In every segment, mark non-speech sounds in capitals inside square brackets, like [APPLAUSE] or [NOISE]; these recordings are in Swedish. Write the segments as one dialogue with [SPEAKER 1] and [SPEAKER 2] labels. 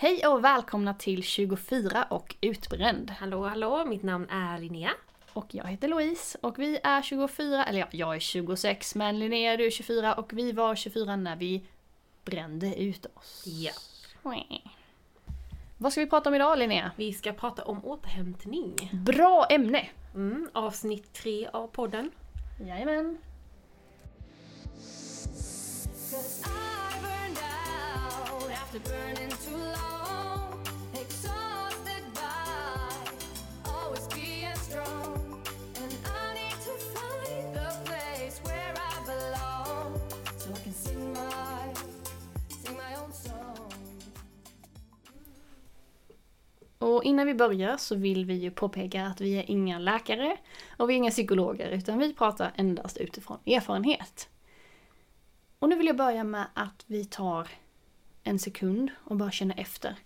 [SPEAKER 1] Hej och välkomna till 24 och utbränd.
[SPEAKER 2] Hallå hallå, mitt namn är Linnea.
[SPEAKER 1] Och jag heter Louise och vi är 24, eller ja, jag är 26 men Linnea du är 24 och vi var 24 när vi brände ut oss.
[SPEAKER 2] Ja.
[SPEAKER 1] Vad ska vi prata om idag Linnea?
[SPEAKER 2] Vi ska prata om återhämtning.
[SPEAKER 1] Bra ämne!
[SPEAKER 2] Mm, avsnitt tre av podden.
[SPEAKER 1] Jajamän.
[SPEAKER 3] After burning too long. Exhausted by always being strong. And I need to find the place where I belong. So I can sing my, sing my own song.
[SPEAKER 1] Och innan vi börjar så vill vi ju påpeka att vi är inga läkare och vi är inga psykologer utan vi pratar endast utifrån erfarenhet. Och nu vill jag börja med att vi tar en sekund och bara känner efter.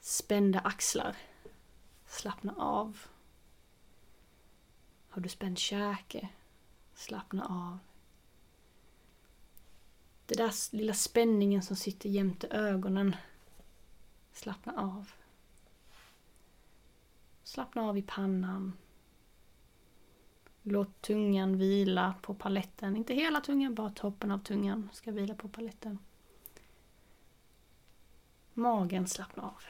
[SPEAKER 1] Spända axlar. Slappna av. Har du spänd käke? Slappna av. Den där lilla spänningen som sitter jämte ögonen. Slappna av. Slappna av i pannan. Låt tungan vila på paletten. Inte hela tungan, bara toppen av tungan ska vila på paletten. Magen slappna av.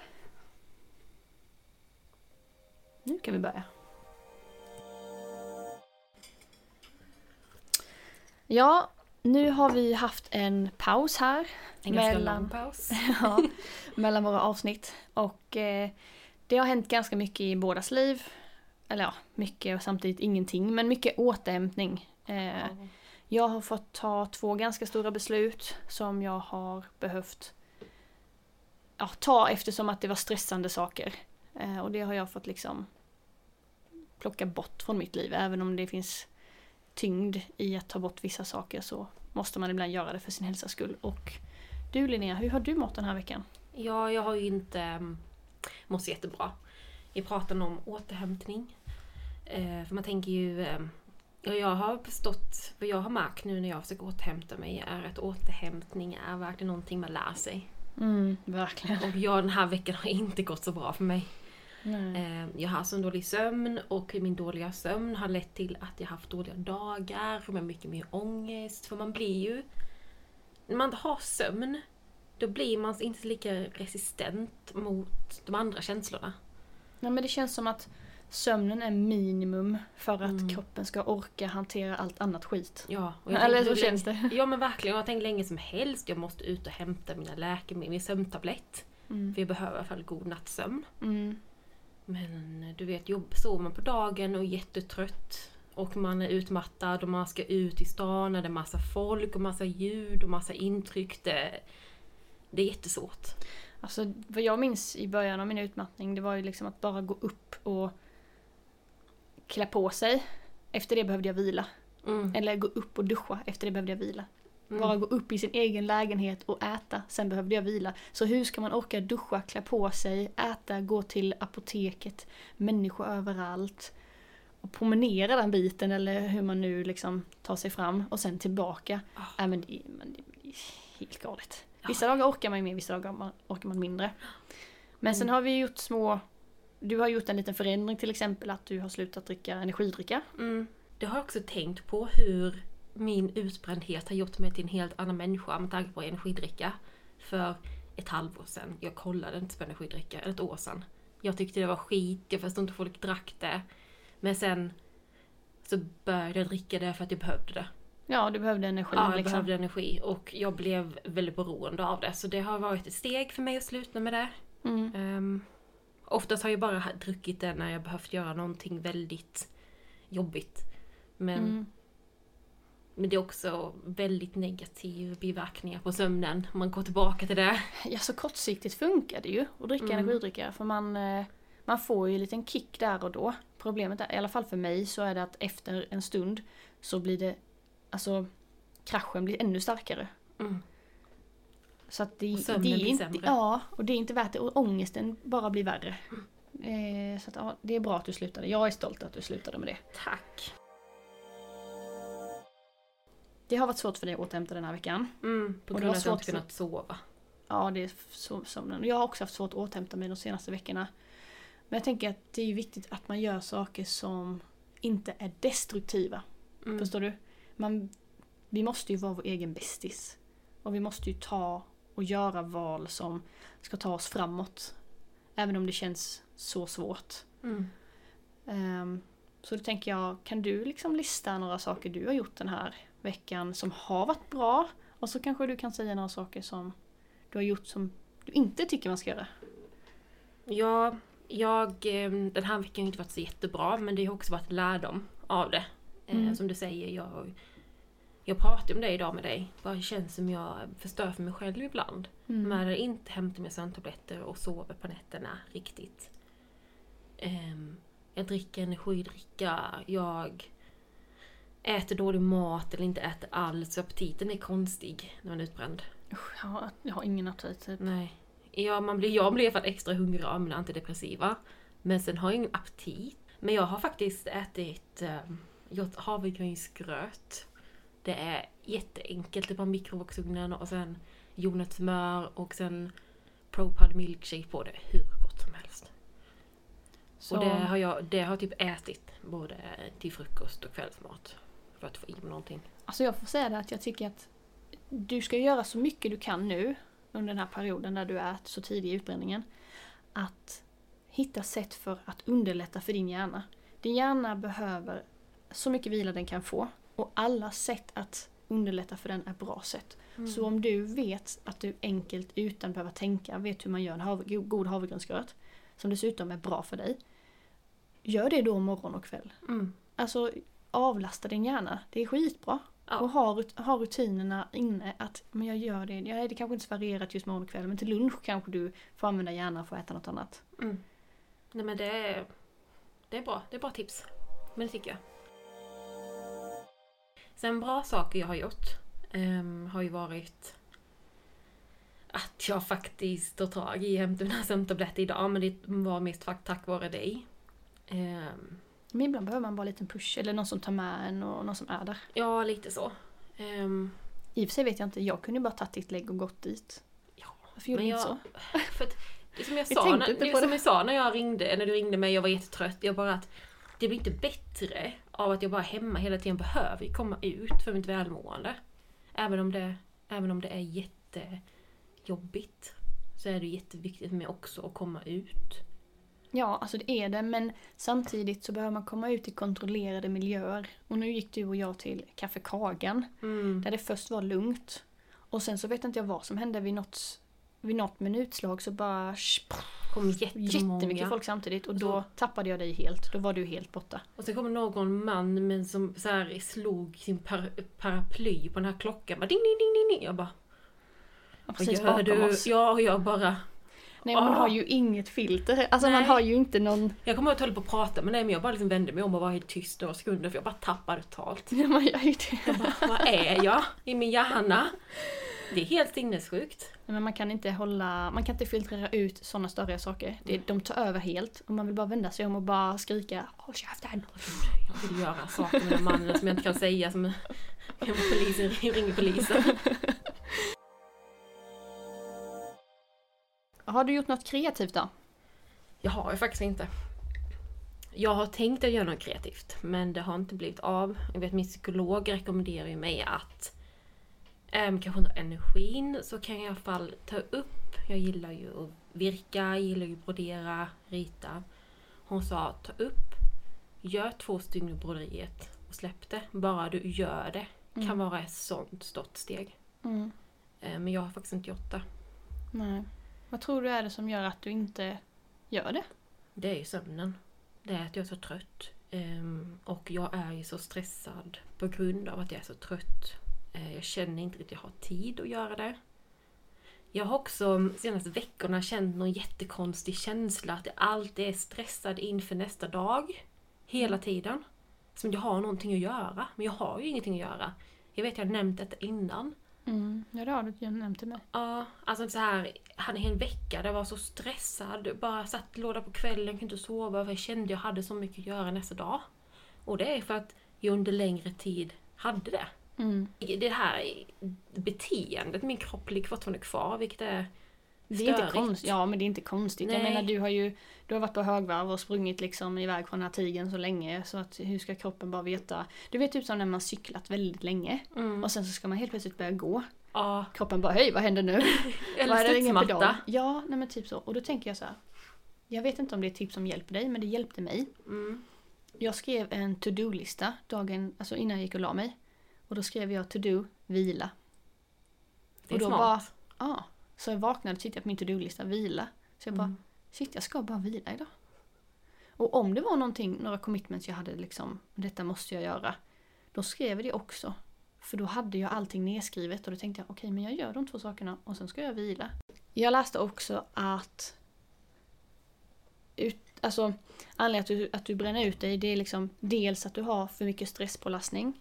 [SPEAKER 1] Nu kan vi börja. Ja, nu har vi haft en paus här.
[SPEAKER 2] En ganska
[SPEAKER 1] mellan-
[SPEAKER 2] lång paus. [LAUGHS]
[SPEAKER 1] ja, mellan våra avsnitt. Och eh, det har hänt ganska mycket i bådas liv. Eller ja, mycket och samtidigt ingenting. Men mycket återhämtning. Eh, jag har fått ta två ganska stora beslut som jag har behövt ja, ta eftersom att det var stressande saker. Eh, och det har jag fått liksom plocka bort från mitt liv. Även om det finns tyngd i att ta bort vissa saker så måste man ibland göra det för sin hälsas skull. Och du Linnea, hur har du mått den här veckan?
[SPEAKER 2] Ja, jag har ju inte ehm, mått så jättebra. Vi pratade om återhämtning. Eh, för man tänker ju... Eh, jag har förstått, vad jag har märkt nu när jag försöker återhämta mig är att återhämtning är verkligen någonting man lär sig.
[SPEAKER 1] Mm, verkligen.
[SPEAKER 2] Och jag den här veckan har inte gått så bra för mig.
[SPEAKER 1] Nej.
[SPEAKER 2] Eh, Jag har så en dålig sömn och min dåliga sömn har lett till att jag haft dåliga dagar med mycket mer ångest. För man blir ju... När man inte har sömn, då blir man inte lika resistent mot de andra känslorna.
[SPEAKER 1] Nej men det känns som att sömnen är minimum för att
[SPEAKER 2] Mm.
[SPEAKER 1] kroppen ska orka hantera allt annat skit.
[SPEAKER 2] Ja, och
[SPEAKER 1] Eller så känns det.
[SPEAKER 2] Ja men verkligen, jag har tänkt länge som helst jag måste ut och hämta mina läkemedel, min sömntablett.
[SPEAKER 1] Mm.
[SPEAKER 2] För jag behöver i alla fall god nattsömn.
[SPEAKER 1] Mm.
[SPEAKER 2] Men du vet, jobb, sover man på dagen och är jättetrött och man är utmattad och man ska ut i stan när det är massa folk och massa ljud och massa intryck. Det, det är jättesvårt.
[SPEAKER 1] Alltså vad jag minns i början av min utmattning det var ju liksom att bara gå upp och klä på sig. Efter det behövde jag vila.
[SPEAKER 2] Mm.
[SPEAKER 1] Eller gå upp och duscha. Efter det behövde jag vila.
[SPEAKER 2] Mm.
[SPEAKER 1] Bara gå upp i sin egen lägenhet och äta. Sen behövde jag vila. Så hur ska man orka duscha, klä på sig, äta, gå till apoteket, människor överallt. Och promenera den biten eller hur man nu liksom tar sig fram och sen tillbaka.
[SPEAKER 2] Ah.
[SPEAKER 1] Nej men det, men det är helt galet.
[SPEAKER 2] Ja.
[SPEAKER 1] Vissa dagar orkar man mer, vissa dagar orkar man mindre. Men sen
[SPEAKER 2] Mm.
[SPEAKER 1] har vi gjort små... Du har gjort en liten förändring till exempel att du har slutat dricka energidricka.
[SPEAKER 2] Mm. Det har jag också tänkt på hur min utbrändhet har gjort mig till en helt annan människa med tanke på energidricka. För ett halvår sedan, jag kollade inte på energidricka, eller ett år sedan. Jag tyckte det var skit, jag förstod inte folk drack det. Men sen så började jag dricka det för att jag behövde det.
[SPEAKER 1] Ja, du behövde energi
[SPEAKER 2] Ja, jag
[SPEAKER 1] liksom.
[SPEAKER 2] behövde energi och jag blev väldigt beroende av det. Så det har varit ett steg för mig att sluta med det.
[SPEAKER 1] Mm.
[SPEAKER 2] Um, oftast har jag bara druckit det när jag behövt göra någonting väldigt jobbigt. Men,
[SPEAKER 1] Mm.
[SPEAKER 2] men det är också väldigt negativa biverkningar på sömnen. Om man går tillbaka till det.
[SPEAKER 1] Ja, så kortsiktigt funkar det ju att dricka
[SPEAKER 2] Mm.
[SPEAKER 1] energidricka för man, eh, man får ju en liten kick där och då. Problemet är, i alla fall för mig, så är det att efter en stund så blir det, alltså kraschen blir ännu starkare.
[SPEAKER 2] Mm.
[SPEAKER 1] Så att det,
[SPEAKER 2] Och
[SPEAKER 1] det är inte,
[SPEAKER 2] sämre.
[SPEAKER 1] Ja, och det är inte värt det. Och ångesten bara blir värre. Eh, så att, ja, det är bra att du slutade. Jag är stolt att du slutade med det.
[SPEAKER 2] Tack!
[SPEAKER 1] Det har varit svårt för dig att återhämta den här veckan.
[SPEAKER 2] Mm, på grund av att jag inte kunnat sova.
[SPEAKER 1] Ja, det är så, sömnen. Jag har också haft svårt att återhämta mig de senaste veckorna. Men jag tänker att det är viktigt att man gör saker som inte är destruktiva.
[SPEAKER 2] Mm.
[SPEAKER 1] Förstår du? Man, vi måste ju vara vår egen bästis. Och vi måste ju ta och göra val som ska ta oss framåt. Även om det känns så svårt.
[SPEAKER 2] Mm.
[SPEAKER 1] Ehm, så då tänker jag, kan du liksom lista några saker du har gjort den här veckan som har varit bra? Och så kanske du kan säga några saker som du har gjort som du inte tycker man ska göra.
[SPEAKER 2] Ja, jag, eh, den här veckan har inte varit så jättebra men det har också varit lärdom av det. Eh,
[SPEAKER 1] Mm.
[SPEAKER 2] Som du säger, jag, jag pratade om det idag med dig. Bara det känns som jag förstör för mig själv ibland.
[SPEAKER 1] Mm.
[SPEAKER 2] Med att inte hämta mig sömntabletter och sover på nätterna riktigt. Ehm, jag dricker energidricka, jag äter dålig mat eller inte äter alls. Så aptiten är konstig när man är utbränd.
[SPEAKER 1] Usch, jag, har, jag har ingen aptit. Typ.
[SPEAKER 2] Nej. Ja, man blir, jag blir för extra hungrig av mina antidepressiva. Men sen har jag ingen aptit. Men jag har faktiskt ätit um, havregrynsgröt. Det är jätteenkelt. Det är bara mikrovågsugnen och sen jordnötssmör och sen Propad milkshake på det. Hur gott som helst.
[SPEAKER 1] Så,
[SPEAKER 2] Och det har jag det har typ ätit både till frukost och kvällsmat. För att få i mig någonting.
[SPEAKER 1] Alltså jag får säga det att jag tycker att du ska göra så mycket du kan nu under den här perioden där du är så tidig i utbränningen. Att hitta sätt för att underlätta för din hjärna. Din hjärna behöver så mycket vila den kan få och alla sätt att underlätta för den är bra sätt. Så om du vet att du enkelt utan att behöva tänka vet hur man gör en go- god havregrynsgröt som dessutom är bra för dig. Gör det då morgon och kväll.
[SPEAKER 2] Mm.
[SPEAKER 1] Alltså avlasta din hjärna. Det är skitbra.
[SPEAKER 2] Ja.
[SPEAKER 1] Och ha, ha rutinerna inne att men jag gör det. Ja, det kanske inte är varierat just morgon och kväll men till lunch kanske du får använda hjärnan för att äta något annat.
[SPEAKER 2] Mm. Nej men det är, det är bra. Det är bra tips. Men det tycker jag. Sen bra saker jag har gjort ehm, har ju varit att jag faktiskt tog tag i mina sömntabletter idag men det var mest tack vare dig. Ehm,
[SPEAKER 1] Men ibland behöver man bara en liten push eller någon som tar med en och någon som är där.
[SPEAKER 2] ja, lite så. Ehm,
[SPEAKER 1] I och för sig vet jag inte, jag kunde ju bara tagit ditt lägg och gått dit.
[SPEAKER 2] Ja,
[SPEAKER 1] Varför gjorde du inte så? [LAUGHS]
[SPEAKER 2] För att, det som jag sa, när, det som jag sa när jag ringde, när du ringde mig, jag var jättetrött. Jag bara att det blir inte bättre av att jag bara hemma hela tiden behöver komma ut för mitt välmående. Även om det, även om det är jättejobbigt så är det jätteviktigt med också att komma ut.
[SPEAKER 1] Ja, alltså det är det men samtidigt så behöver man komma ut i kontrollerade miljöer. Och nu gick du och jag till Café Kagan
[SPEAKER 2] Mm.
[SPEAKER 1] där det först var lugnt. Och sen så vet inte jag vad som hände vid något, vid något minutslag så bara
[SPEAKER 2] kom jättemånga.
[SPEAKER 1] jättemycket folk samtidigt och då
[SPEAKER 2] så-
[SPEAKER 1] tappade jag dig helt. Då var du helt borta.
[SPEAKER 2] Och sen kommer någon man men som så här slog sin par, paraply på den här klockan. Bara ding, ding, ding, ding. Jag bara, vad
[SPEAKER 1] precis
[SPEAKER 2] gör
[SPEAKER 1] bakom
[SPEAKER 2] du?
[SPEAKER 1] oss.
[SPEAKER 2] Ja, och jag bara,
[SPEAKER 1] Nej, man
[SPEAKER 2] Ah.
[SPEAKER 1] har ju inget filter. Alltså man
[SPEAKER 2] Nej.
[SPEAKER 1] har ju inte någon...
[SPEAKER 2] Jag kommer ihåg att jag höll på att prata dig men jag bara liksom vände mig om och var helt tyst några sekunder för jag bara tappade totalt. [LAUGHS]
[SPEAKER 1] Man gör ju det.
[SPEAKER 2] Jag bara, vad är jag i min hjärna? Det är helt sinnessjukt.
[SPEAKER 1] Men man kan inte hålla, man kan inte filtrera ut sådana större saker. Det, de tar över helt och man vill bara vända sig om och bara skrika Håll käften!
[SPEAKER 2] Jag vill göra saker med den mannen som jag inte kan säga som polisen ringer polisen.
[SPEAKER 1] Har du gjort något kreativt då?
[SPEAKER 2] Jag har ju faktiskt inte. Jag har tänkt att göra något kreativt men det har inte blivit av. Jag vet min psykolog rekommenderar ju mig att äm, kanske under energin så kan jag i alla fall ta upp. Jag gillar ju att virka, gillar ju att brodera, rita. Hon sa ta upp, gör två stygn i broderiet och släpp det. Bara du gör det kan
[SPEAKER 1] Mm.
[SPEAKER 2] vara ett sånt stort steg.
[SPEAKER 1] Mm.
[SPEAKER 2] Eh, Men jag har faktiskt inte gjort det.
[SPEAKER 1] Nej. Vad tror du är det som gör att du inte gör det?
[SPEAKER 2] Det är ju sömnen. Det är att jag är så trött. Ehm, och jag är ju så stressad på grund av att jag är så trött. Eh, jag känner inte att jag har tid att göra det. Jag har också de senaste veckorna känt någon jättekonstig känsla att jag alltid är stressad inför nästa dag. Hela tiden. Som jag har någonting att göra. Men jag har ju ingenting att göra. Jag vet jag har nämnt detta innan.
[SPEAKER 1] Mm. Ja det har du nämnt till mig.
[SPEAKER 2] Ja, alltså så här, hade en vecka där jag var så stressad. Bara satt låda på kvällen, kunde inte sova för jag kände jag hade så mycket att göra nästa dag. Och det är för att jag under längre tid hade det.
[SPEAKER 1] Mm.
[SPEAKER 2] Det här beteendet, min kropp ligger fortfarande kvar vilket är
[SPEAKER 1] Det är inte konstigt. Ja men det är inte konstigt. Jag
[SPEAKER 2] Nej.
[SPEAKER 1] menar du har ju du har varit på högvarv och sprungit liksom iväg från den här tigern så länge så att hur ska kroppen bara veta? Du vet typ som när man cyklat väldigt länge
[SPEAKER 2] Mm.
[SPEAKER 1] och sen så ska man helt plötsligt börja gå.
[SPEAKER 2] Ja,
[SPEAKER 1] Kroppen bara hej vad händer nu? [LAUGHS]
[SPEAKER 2] eller studsmatta.
[SPEAKER 1] Ja, nej men typ så. Och då tänker jag så här. Jag vet inte om det är ett tips som hjälper dig men det hjälpte mig.
[SPEAKER 2] Mm.
[SPEAKER 1] Jag skrev en to-do-lista dagen, alltså innan jag gick och la mig. Och då skrev jag to-do, vila.
[SPEAKER 2] Det är
[SPEAKER 1] och då
[SPEAKER 2] smart.
[SPEAKER 1] var, ja. Så jag vaknade och tittade på min to-do-lista, vila. Så jag bara,
[SPEAKER 2] Mm.
[SPEAKER 1] shit jag ska bara vila idag. Och om det var någonting, några commitments jag hade liksom, detta måste jag göra. Då skrev jag det också. För då hade jag allting nedskrivet och då tänkte jag, okej men jag gör de två sakerna och sen ska jag vila. Jag läste också att ut, alltså, anledningen att du, att du bränner ut dig det är liksom dels att du har för mycket stresspålastning.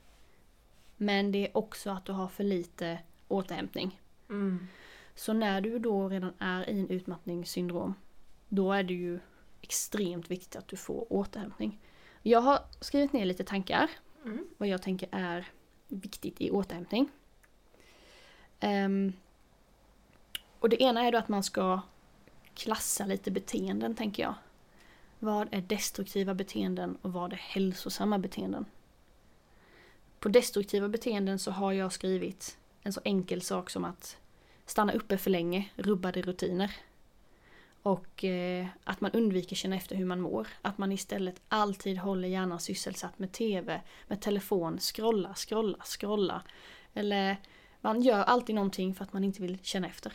[SPEAKER 1] Men det är också att du har för lite återhämtning.
[SPEAKER 2] Mm.
[SPEAKER 1] Så när du då redan är i en utmattningssyndrom då är det ju extremt viktigt att du får återhämtning. Jag har skrivit ner lite tankar
[SPEAKER 2] Mm.
[SPEAKER 1] vad jag tänker är viktigt i återhämtning. Ehm, och det ena är då att man ska klassa lite beteenden tänker jag. Vad är destruktiva beteenden och vad är hälsosamma beteenden? På destruktiva beteenden så har jag skrivit en så enkel sak som att stanna uppe för länge, rubbade rutiner. Och eh, att man undviker känna efter hur man mår. Att man istället alltid håller hjärnan sysselsatt med TV, med telefon, scrolla, scrolla, scrolla. Eller man gör alltid någonting för att man inte vill känna efter.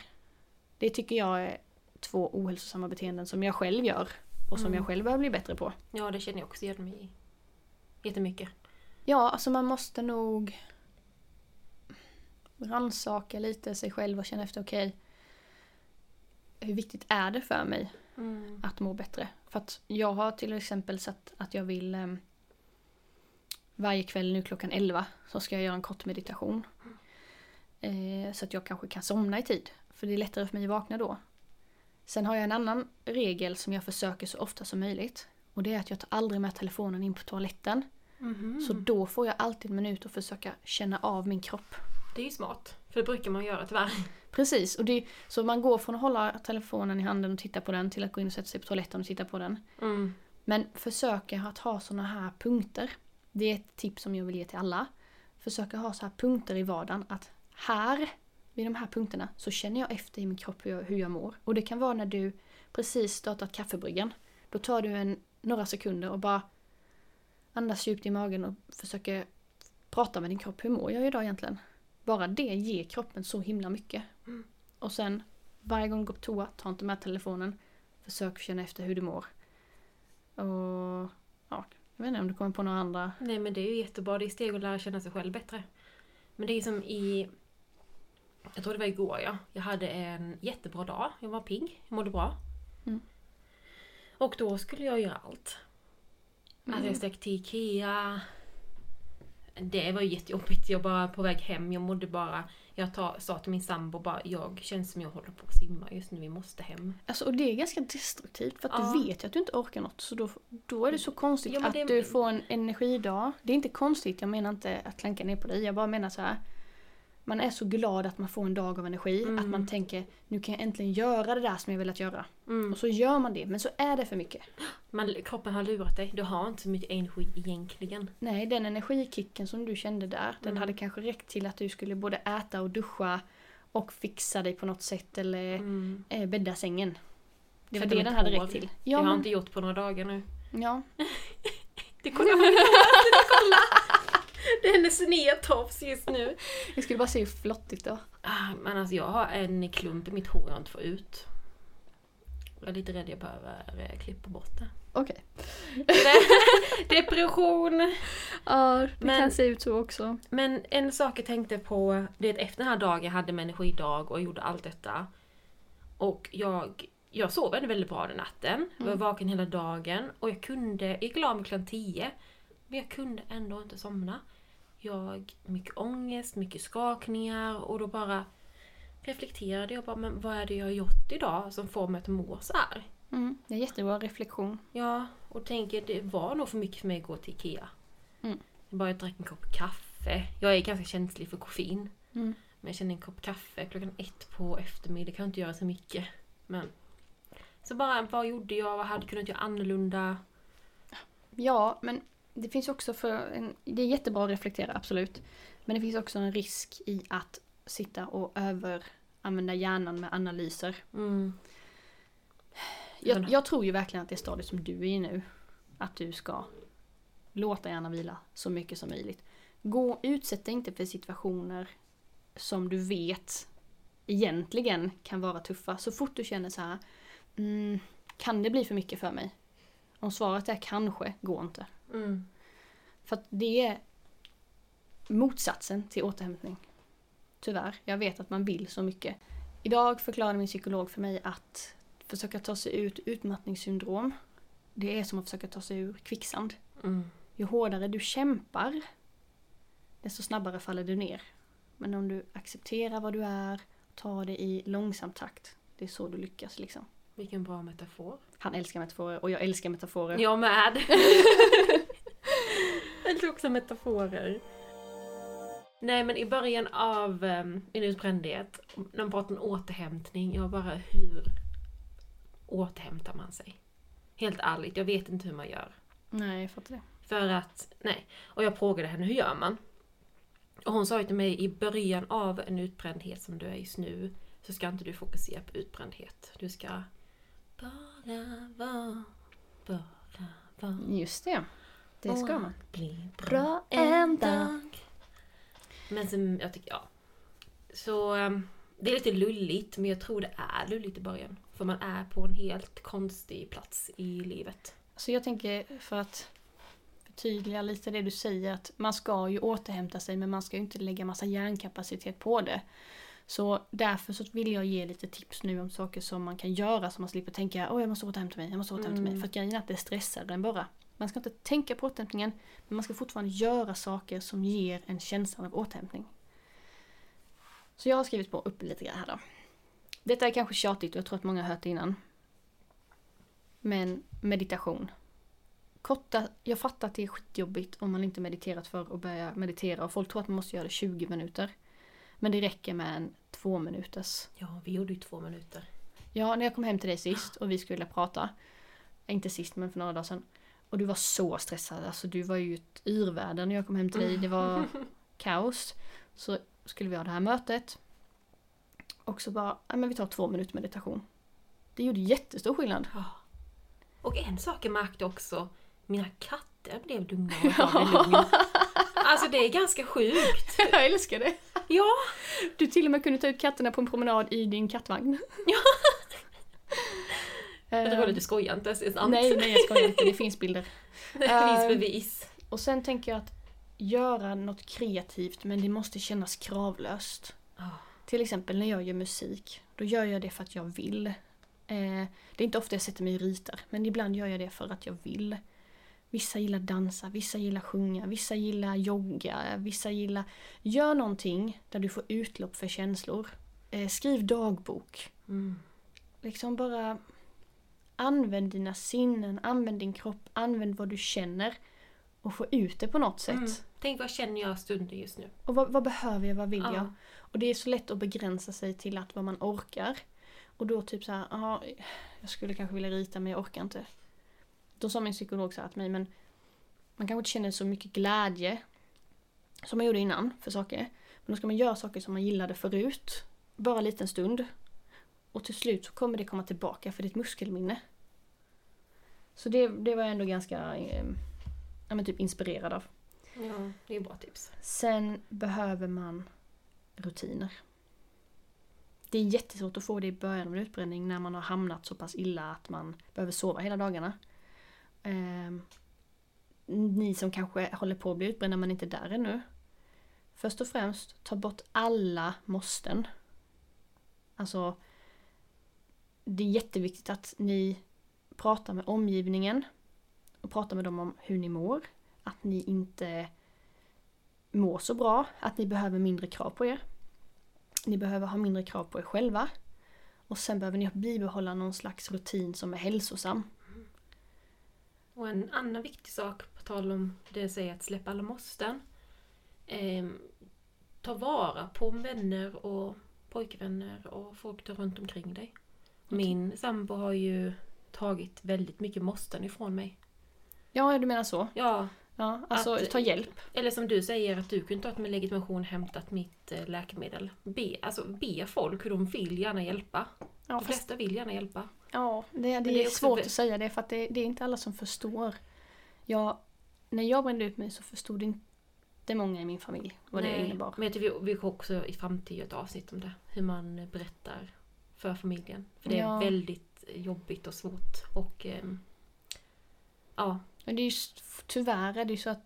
[SPEAKER 1] Det tycker jag är två ohälsosamma beteenden som jag själv gör och som
[SPEAKER 2] Mm.
[SPEAKER 1] jag själv behöver bli bättre på.
[SPEAKER 2] Ja, det känner jag också igen mig i. Jättemycket.
[SPEAKER 1] Ja, alltså man måste nog rannsaka lite sig själv och känna efter, okej, hur viktigt är det för mig
[SPEAKER 2] Mm.
[SPEAKER 1] att må bättre? För att jag har till exempel satt att jag vill em, varje kväll nu klockan 11 så ska jag göra en kort meditation. Eh, så att jag kanske kan somna i tid. För det är lättare för mig att vakna då. Sen har jag en annan regel som jag försöker så ofta som möjligt. Och det är att jag tar aldrig med telefonen in på toaletten.
[SPEAKER 2] Mhm.
[SPEAKER 1] Så då får jag alltid en minut att försöka känna av min kropp.
[SPEAKER 2] Det är ju smart. För det brukar man göra tyvärr.
[SPEAKER 1] Precis, och det, så man går från att hålla telefonen i handen och titta på den till att gå in och sätta sig på toaletten och titta på den.
[SPEAKER 2] Mm.
[SPEAKER 1] Men försöka att ha såna här punkter. Det är ett tips som jag vill ge till alla. Försöka ha så här punkter i vardagen att här, vid de här punkterna, så känner jag efter i min kropp hur jag, hur jag mår. Och det kan vara när du precis startat kaffebryggan. Då tar du en, några sekunder och bara andas djupt i magen och försöker prata med din kropp. Hur mår jag idag egentligen? Bara det ger kroppen så himla mycket.
[SPEAKER 2] Mm.
[SPEAKER 1] Och sen varje gång du går på toa, ta inte med telefonen. Försök känna efter hur du mår. Och ja, jag vet inte om du kommer på några andra.
[SPEAKER 2] Nej men det är ju jättebra. Det är steg att lära känna sig själv bättre. Men det är som i... Jag tror det var igår ja. Jag hade en jättebra dag. Jag var pigg. Jag mådde bra.
[SPEAKER 1] Mm.
[SPEAKER 2] Och då skulle jag göra allt. Alltså jag stack till Ikea. Det var ju jättejobbigt. Jag bara på väg hem. Jag mådde bara... Jag ta, sa till min sambo bara, jag känns som jag håller på att simma just nu. Vi måste hem.
[SPEAKER 1] Alltså, och det är ganska destruktivt för att
[SPEAKER 2] Ja.
[SPEAKER 1] du vet ju att du inte orkar något. Så då, då är det så konstigt
[SPEAKER 2] Ja, men
[SPEAKER 1] att
[SPEAKER 2] det-
[SPEAKER 1] du får en energidag. Det är inte konstigt, jag menar inte att klanka ner på dig. Jag bara menar så här. Man är så glad att man får en dag av energi.
[SPEAKER 2] Mm.
[SPEAKER 1] Att man tänker, nu kan jag äntligen göra det där som jag velat göra.
[SPEAKER 2] Mm.
[SPEAKER 1] Och så gör man det, men så är det för mycket.
[SPEAKER 2] Man, kroppen har lurat dig. Du har inte så mycket energi egentligen.
[SPEAKER 1] Nej, den energikicken som du kände där, den
[SPEAKER 2] Mm.
[SPEAKER 1] hade kanske räckt till att du skulle både äta och duscha och fixa dig på något sätt eller
[SPEAKER 2] Mm.
[SPEAKER 1] eh, bädda sängen. Det var det den hade räckt till.
[SPEAKER 2] det
[SPEAKER 1] Ja,
[SPEAKER 2] har jag
[SPEAKER 1] men,
[SPEAKER 2] inte gjort på några dagar nu.
[SPEAKER 1] ja. [LAUGHS]
[SPEAKER 2] Det kollar hon inte kolla! [LAUGHS] Det är hennes snedtofs just nu.
[SPEAKER 1] Jag skulle bara se hur flottigt det var.
[SPEAKER 2] Ah, Men alltså jag har en klump i mitt hår jag inte får ut. Jag är lite rädd jag behöver eh, klippa bort det.
[SPEAKER 1] Okej. [LAUGHS]
[SPEAKER 2] Depression!
[SPEAKER 1] Ja, det
[SPEAKER 2] Men-
[SPEAKER 1] kan se ut så också.
[SPEAKER 2] Men en sak jag tänkte på, det är att efter den här dagen jag hade med energidag och gjorde allt detta. Och jag, jag sov väldigt, väldigt bra den natten. Jag var vaken hela dagen och jag kunde, jag gick och la mig klockan 10. Men jag kunde ändå inte somna. Jag, mycket ångest, mycket skakningar och då bara reflekterade jag bara, men vad är det jag har gjort idag som får mig att må så här?
[SPEAKER 1] Mm, det är jättebra reflektion.
[SPEAKER 2] Ja, och tänker det var nog för mycket för mig att gå till Ikea.
[SPEAKER 1] Mm.
[SPEAKER 2] Jag bara drack en kopp kaffe. Jag är ganska känslig för koffein.
[SPEAKER 1] Mm.
[SPEAKER 2] Men jag känner en kopp kaffe klockan ett på eftermiddag kan inte göra så mycket. Men så bara, vad gjorde jag? Vad hade kunnat göra annorlunda?
[SPEAKER 1] Ja, men det finns också för en, Det är jättebra att reflektera, absolut. Men det finns också en risk i att sitta och överanvända hjärnan med analyser.
[SPEAKER 2] Mm.
[SPEAKER 1] Jag, jag tror ju verkligen att det stadiet som du är i nu, att du ska låta hjärnan vila så mycket som möjligt. Gå, utsätt dig inte för situationer som du vet egentligen kan vara tuffa. Så fort du känner så här, mm, kan det bli för mycket för mig? Om svaret är kanske, gå inte.
[SPEAKER 2] Mm.
[SPEAKER 1] För att det är motsatsen till återhämtning. Tyvärr. Jag vet att man vill så mycket. Idag förklarade min psykolog för mig att försöka ta sig ut utmattningssyndrom, det är som att försöka ta sig ur kvicksand.
[SPEAKER 2] Mm.
[SPEAKER 1] Ju hårdare du kämpar, desto snabbare faller du ner. Men om du accepterar vad du är, tar det i långsam takt, det är så du lyckas liksom.
[SPEAKER 2] Vilken bra metafor.
[SPEAKER 1] Han älskar metaforer och jag älskar metaforer.
[SPEAKER 2] Jag med! [LAUGHS] älskar också metaforer. Nej men i början av um, min utbrändhet, när man pratar om återhämtning, jag bara hur återhämtar man sig? Helt ärligt, jag vet inte hur man gör.
[SPEAKER 1] Nej, jag fattar det.
[SPEAKER 2] För att, nej. Och jag frågade henne, hur gör man? Och hon sa ju till mig, i början av en utbrändhet som du är just nu, så ska inte du fokusera på utbrändhet. Du ska bara vara, bara vara.
[SPEAKER 1] Just det. Det ska man.
[SPEAKER 2] Bli
[SPEAKER 1] Bra en dag.
[SPEAKER 2] Men som jag tycker, ja. Så um, det är lite lulligt, men jag tror det är lulligt i början. För man är på en helt konstig plats i livet.
[SPEAKER 1] Så jag tänker för att förtydliga lite det du säger att man ska ju återhämta sig men man ska ju inte lägga massa hjärnkapacitet på det. Så därför så vill jag ge lite tips nu om saker som man kan göra så man slipper tänka åh jag måste återhämta mig, jag måste återhämta mig.
[SPEAKER 2] Mm.
[SPEAKER 1] För att grejen är att det stressar en bara. Man ska inte tänka på återhämtningen men man ska fortfarande göra saker som ger en känsla av återhämtning. Så jag har skrivit på upp lite grann här då. Detta är kanske tjatigt och jag tror att många har hört det innan. Men meditation. Korta, jag fattar att det är skitjobbigt om man inte mediterat för att börja meditera och folk tror att man måste göra det 20 minuter. Men det räcker med en två minuters.
[SPEAKER 2] Ja, vi gjorde ju två minuter.
[SPEAKER 1] Ja, när jag kom hem till dig sist och vi skulle prata. Inte sist men för några dagar sedan. Och du var så stressad, alltså du var ju ett yrväder när jag kom hem till dig. Det var [LAUGHS] kaos. Så skulle vi ha det här mötet. Och så bara, men vi tar två minuter meditation. Det gjorde jättestor skillnad.
[SPEAKER 2] Ja. Och en sak jag märkte också, mina katter blev lugna och [LAUGHS] gav mig lugn. Alltså det är ganska sjukt. [LAUGHS]
[SPEAKER 1] Jag älskar det.
[SPEAKER 2] Ja,
[SPEAKER 1] Du till och med kunde ta ut katterna på en promenad i din kattvagn.
[SPEAKER 2] Ja.
[SPEAKER 1] Eh,
[SPEAKER 2] jag tror du skojar inte, det är sant.
[SPEAKER 1] Nej, nej jag skojar inte. Det finns [LAUGHS] bilder.
[SPEAKER 2] det finns
[SPEAKER 1] Ehm,
[SPEAKER 2] bevis.
[SPEAKER 1] Och sen tänker jag att göra något kreativt men det måste kännas kravlöst.
[SPEAKER 2] Ja.
[SPEAKER 1] Till exempel när jag gör musik. Då gör jag det för att jag vill. Eh, det är inte ofta jag sätter mig och ritar men ibland gör jag det för att jag vill. Vissa gillar dansa, vissa gillar sjunga, vissa gillar jogga, vissa gillar... Gör någonting där du får utlopp för känslor. Eh, skriv dagbok.
[SPEAKER 2] Mm.
[SPEAKER 1] Liksom bara använd dina sinnen, använd din kropp, använd vad du känner och få ut det på något sätt.
[SPEAKER 2] Mm. Tänk vad känner jag stunden just nu?
[SPEAKER 1] Och vad, vad behöver jag, vad vill
[SPEAKER 2] Ja.
[SPEAKER 1] jag? Och det är så lätt att begränsa sig till att vad man orkar. Och då typ så här, ja, jag skulle kanske vilja rita men jag orkar inte. Då sa min psykolog så här till mig, men man kanske inte känner så mycket glädje som man gjorde innan för saker. Men då ska man göra saker som man gillade förut, bara en liten stund. Och till slut så kommer det komma tillbaka för ett muskelminne. Så det, det var jag ändå ganska eh, ja, men typ inspirerad av.
[SPEAKER 2] Ja, det är bra tips.
[SPEAKER 1] Sen behöver man rutiner. Det är jättesvårt att få det i början av en utbränning när man har hamnat så pass illa att man behöver sova hela dagarna. Ehm, ni som kanske håller på att bli utbrända men inte är där ännu. Först och främst, ta bort alla måsten. Alltså, det är jätteviktigt att ni pratar med omgivningen och pratar med dem om hur ni mår. Att ni inte mår så bra, att ni behöver mindre krav på er. Ni behöver ha mindre krav på er själva. Och sen behöver ni bibehålla någon slags rutin som är hälsosam.
[SPEAKER 2] Och en annan viktig sak, på tal om det jag säger att släppa alla måsten. ehm, ta vara på vänner och pojkvänner och folk runt omkring dig. Min sambo har ju tagit väldigt mycket måsten ifrån mig.
[SPEAKER 1] Ja, du menar så?
[SPEAKER 2] Ja,
[SPEAKER 1] Ja, alltså
[SPEAKER 2] Att-
[SPEAKER 1] ta hjälp.
[SPEAKER 2] eller som du säger att du kunde tagit med legitimation hämtat mitt eh, läkemedel. Be, alltså, be folk hur de vill gärna hjälpa.
[SPEAKER 1] Ja,
[SPEAKER 2] De flesta vill gärna hjälpa.
[SPEAKER 1] ja det, det,
[SPEAKER 2] det är
[SPEAKER 1] är svårt att säga det för att det, det är inte alla som förstår. Jag, när jag brände ut mig så förstod inte många i min familj vad det
[SPEAKER 2] Nej,
[SPEAKER 1] innebar.
[SPEAKER 2] Men jag tycker vi, vi också i framtiden ett avsnitt om det. Hur man berättar för familjen. För det är
[SPEAKER 1] Ja.
[SPEAKER 2] väldigt jobbigt och svårt. Och ehm, ja,
[SPEAKER 1] Men det är ju, tyvärr är det ju så att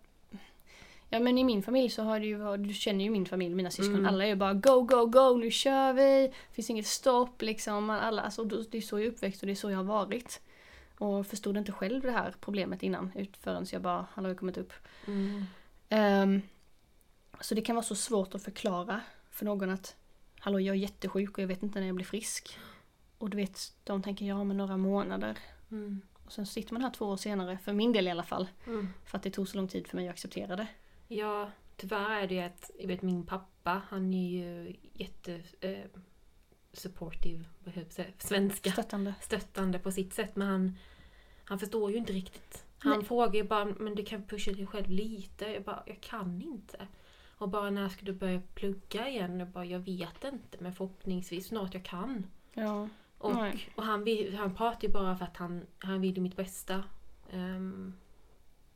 [SPEAKER 1] Ja men i min familj så har det ju du känner ju min familj, mina syskon,
[SPEAKER 2] Mm.
[SPEAKER 1] alla är ju bara go, go, go, nu kör vi! Finns inget stopp liksom. Alla, alltså, det är så jag är uppväxt och det är så jag har varit. Och förstod inte själv det här problemet innan förrän jag bara, hallå jag kommit upp.
[SPEAKER 2] mm,
[SPEAKER 1] Ehm, så det kan vara så svårt att förklara för någon att Hallå jag är jättesjuk och jag vet inte när jag blir frisk. Och du vet, de tänker ja men några månader.
[SPEAKER 2] mm,
[SPEAKER 1] Och sen sitter man här två år senare, för min del i alla fall.
[SPEAKER 2] mm.
[SPEAKER 1] För att det tog så lång tid för mig att acceptera det.
[SPEAKER 2] Ja, tyvärr är det ju att jag vet min pappa, han är ju jätte eh, supportive, svenska,
[SPEAKER 1] Stöttande.
[SPEAKER 2] stöttande på sitt sätt. Men han, han förstår ju inte riktigt. Han
[SPEAKER 1] Nej.
[SPEAKER 2] frågar ju bara, men du kan pusha dig själv lite. Jag bara, jag kan inte. Och bara, när ska du börja plugga igen? Jag bara, jag vet inte, men förhoppningsvis snart jag kan.
[SPEAKER 1] Ja.
[SPEAKER 2] Och,
[SPEAKER 1] Nej.
[SPEAKER 2] och han, vill, han pratar ju bara för att han, han vill ju mitt bästa. Ehm,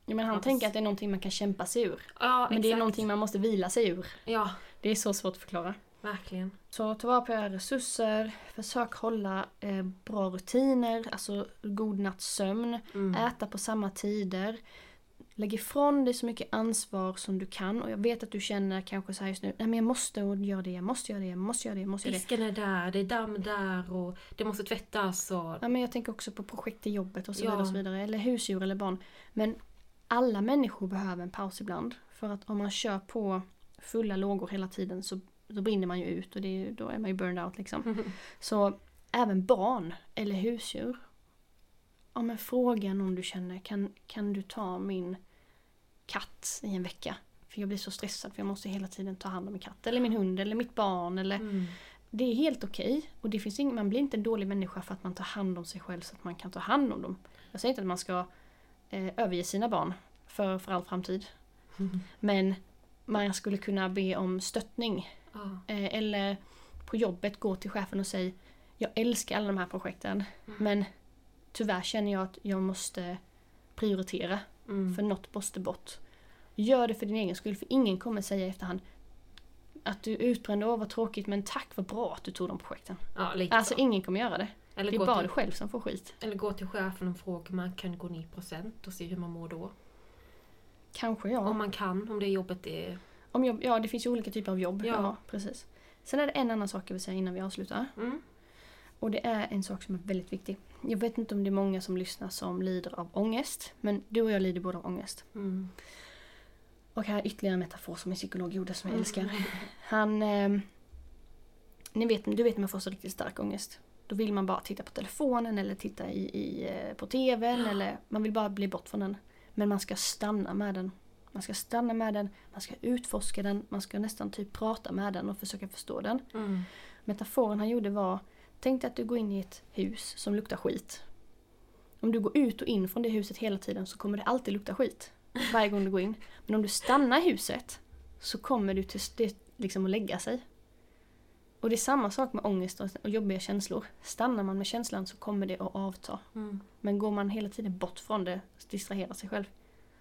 [SPEAKER 1] ja men han
[SPEAKER 2] Ja,
[SPEAKER 1] tänker att det är någonting man kan kämpa sig ur.
[SPEAKER 2] ja,
[SPEAKER 1] Men det är
[SPEAKER 2] exakt.
[SPEAKER 1] någonting man måste vila sig ur.
[SPEAKER 2] Ja,
[SPEAKER 1] Det är så svårt att förklara.
[SPEAKER 2] verkligen.
[SPEAKER 1] Så ta vara på era resurser, försök hålla eh, bra rutiner, alltså god natts sömn,
[SPEAKER 2] Mm.
[SPEAKER 1] äta på samma tider. Lägg ifrån dig så mycket ansvar som du kan och jag vet att du känner kanske så här just nu, nej men jag måste göra det, jag måste göra det, jag måste göra det, jag måste göra det.
[SPEAKER 2] Disken är där, det är damm där och det måste tvättas och...
[SPEAKER 1] Ja, men jag tänker också på projekt i jobbet och så
[SPEAKER 2] Ja.
[SPEAKER 1] vidare och så vidare. Eller husdjur eller barn. Men alla människor behöver en paus ibland. För att om man kör på fulla lågor hela tiden så då brinner man ju ut och är, då är man ju burned out liksom. [LAUGHS] Så även barn eller husdjur. Ja men fråga någon du känner, kan, kan du ta min katt i en vecka? För jag blir så stressad för jag måste hela tiden ta hand om min katt. Eller min hund eller mitt barn eller
[SPEAKER 2] Mm.
[SPEAKER 1] det är helt okej. Och det finns ing, man blir inte en dålig människa för att man tar hand om sig själv så att man kan ta hand om dem. Jag säger inte att man ska eh, överge sina barn för, för all framtid. [LAUGHS] Men man skulle kunna be om stöttning.
[SPEAKER 2] Ja.
[SPEAKER 1] Eh, eller på jobbet gå till chefen och säga Jag älskar alla de här projekten men tyvärr känner jag att jag måste prioritera.
[SPEAKER 2] Mm.
[SPEAKER 1] För något måste bort. Gör det för din egen skull för ingen kommer säga i efterhand att du är utbränd, åh vad tråkigt men tack vad bra att du tog de projekten.
[SPEAKER 2] Ja, lite
[SPEAKER 1] Alltså
[SPEAKER 2] så.
[SPEAKER 1] ingen kommer göra det.
[SPEAKER 2] Eller
[SPEAKER 1] Det är bara
[SPEAKER 2] till,
[SPEAKER 1] du själv som får skit.
[SPEAKER 2] eller gå till chefen och fråga om man kan gå ner i procent och se hur man mår då.
[SPEAKER 1] Kanske ja.
[SPEAKER 2] Om man kan, om det jobbet är...
[SPEAKER 1] Om jobb, ja det finns ju olika typer av jobb.
[SPEAKER 2] Ja.
[SPEAKER 1] Ja. precis. Sen är det en annan sak jag vill säga innan vi avslutar.
[SPEAKER 2] Mm.
[SPEAKER 1] Och det är en sak som är väldigt viktig. Jag vet inte om det är många som lyssnar som lider av ångest. Men du och jag lider båda av ångest.
[SPEAKER 2] Mm.
[SPEAKER 1] Och här är ytterligare en metafor som en psykolog gjorde som jag
[SPEAKER 2] Mm.
[SPEAKER 1] älskar. Han... Eh, ni vet, du vet när man får så riktigt stark ångest. Då vill man bara titta på telefonen eller titta i, i, eh, på TVn eller man vill bara bli bort från den. Men man ska stanna med den. Man ska stanna med den, man ska utforska den, man ska nästan typ prata med den och försöka förstå den.
[SPEAKER 2] Mm.
[SPEAKER 1] Metaforen han gjorde var, tänk dig att du går in i ett hus som luktar skit. Om du går ut och in från det huset hela tiden så kommer det alltid lukta skit. Varje gång du går in. Men om du stannar i huset så kommer du till det liksom att lägga sig. Och det är samma sak med ångest och jobbiga känslor. Stannar man med känslan så kommer det att avta.
[SPEAKER 2] Mm.
[SPEAKER 1] Men går man hela tiden bort från det, distraherar sig själv.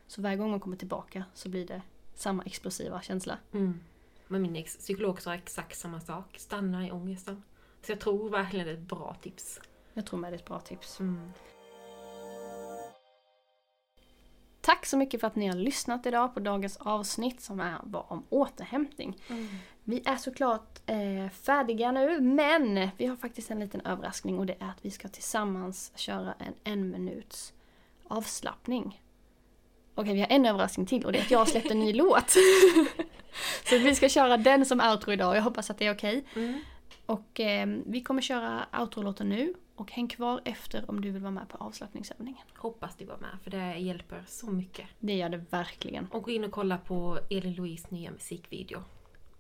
[SPEAKER 1] Så varje gång man kommer tillbaka så blir det samma explosiva känsla.
[SPEAKER 2] Mm. Men min ex- psykolog sa exakt samma sak. Stanna i ångesten. Så jag tror verkligen det är ett bra tips.
[SPEAKER 1] Jag tror med det är ett bra tips.
[SPEAKER 2] Mm.
[SPEAKER 1] Tack så mycket för att ni har lyssnat idag på dagens avsnitt som är, var om återhämtning. Vi är såklart eh, färdiga nu men vi har faktiskt en liten överraskning och det är att vi ska tillsammans köra en en minuts avslappning. Okej, vi har en överraskning till och det är att jag har släppt en ny [LAUGHS] låt. [LAUGHS] Så vi ska köra den som outro idag. Jag hoppas att det är okej.
[SPEAKER 2] Mm.
[SPEAKER 1] Och eh, vi kommer köra outro-låten nu
[SPEAKER 4] Och häng kvar efter om du vill vara med på avslappningsövningen.
[SPEAKER 2] Hoppas du var med för det hjälper så mycket.
[SPEAKER 4] Det gör det verkligen.
[SPEAKER 2] Och gå in och kolla på Elin Louise nya musikvideo.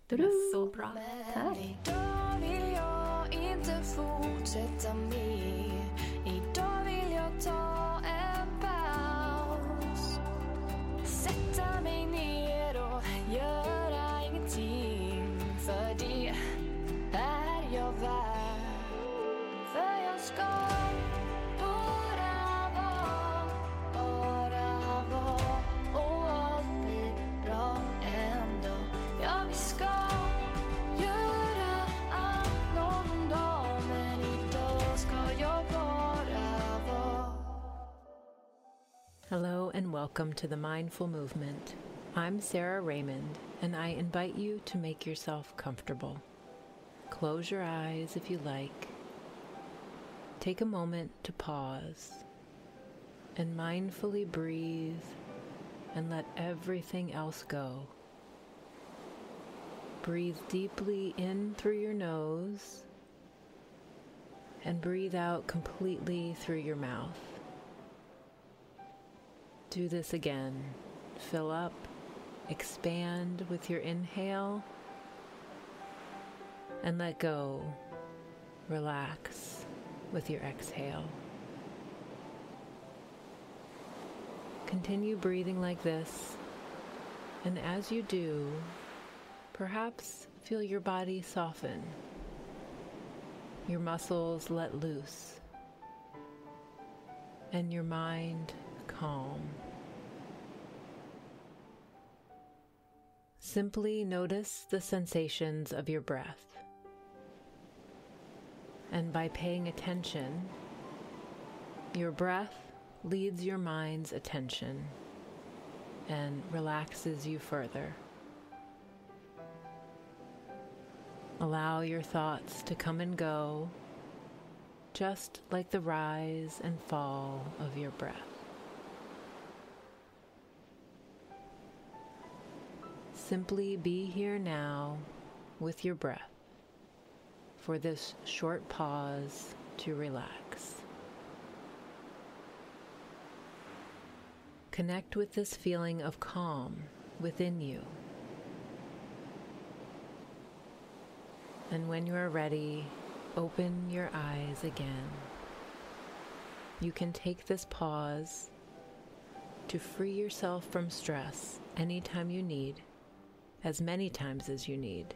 [SPEAKER 2] Den
[SPEAKER 4] Tudu!
[SPEAKER 2] är så bra.
[SPEAKER 1] Men idag vill jag inte fortsätta mer Idag vill jag ta en paus Sätta mig ner och göra
[SPEAKER 5] Hello and welcome to the Mindful Movement. I'm Sarah Raymond, and I invite you to make yourself comfortable. Close your eyes if you like. Take a moment to pause and mindfully breathe and let everything else go. Breathe deeply in through your nose and breathe out completely through your mouth. Do this again. Fill up, expand with your inhale, and let go. Relax with your exhale. Continue breathing like this, and as you do, perhaps feel your body soften, your muscles let loose, and your mind calm. Simply notice the sensations of your breath. And by paying attention, your breath leads your mind's attention and relaxes you further. Allow your thoughts to come and go, just like the rise and fall of your breath. Simply be here now with your breath for this short pause to relax. Connect with this feeling of calm within you. And when you are ready, open your eyes again. You can take this pause to free yourself from stress anytime you need, as many times as you need.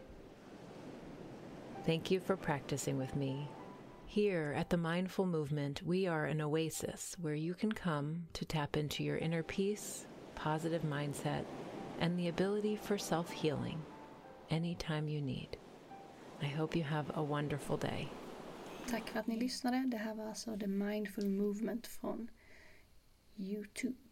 [SPEAKER 5] Thank you for practicing with me. Here at the Mindful Movement, we are an oasis where you can come to tap into your inner peace, positive mindset, and the ability for self healing anytime you need. I hope you have a wonderful day.
[SPEAKER 4] Tack för att ni lyssnade. Det här var alltså The Mindful Movement från Youtube.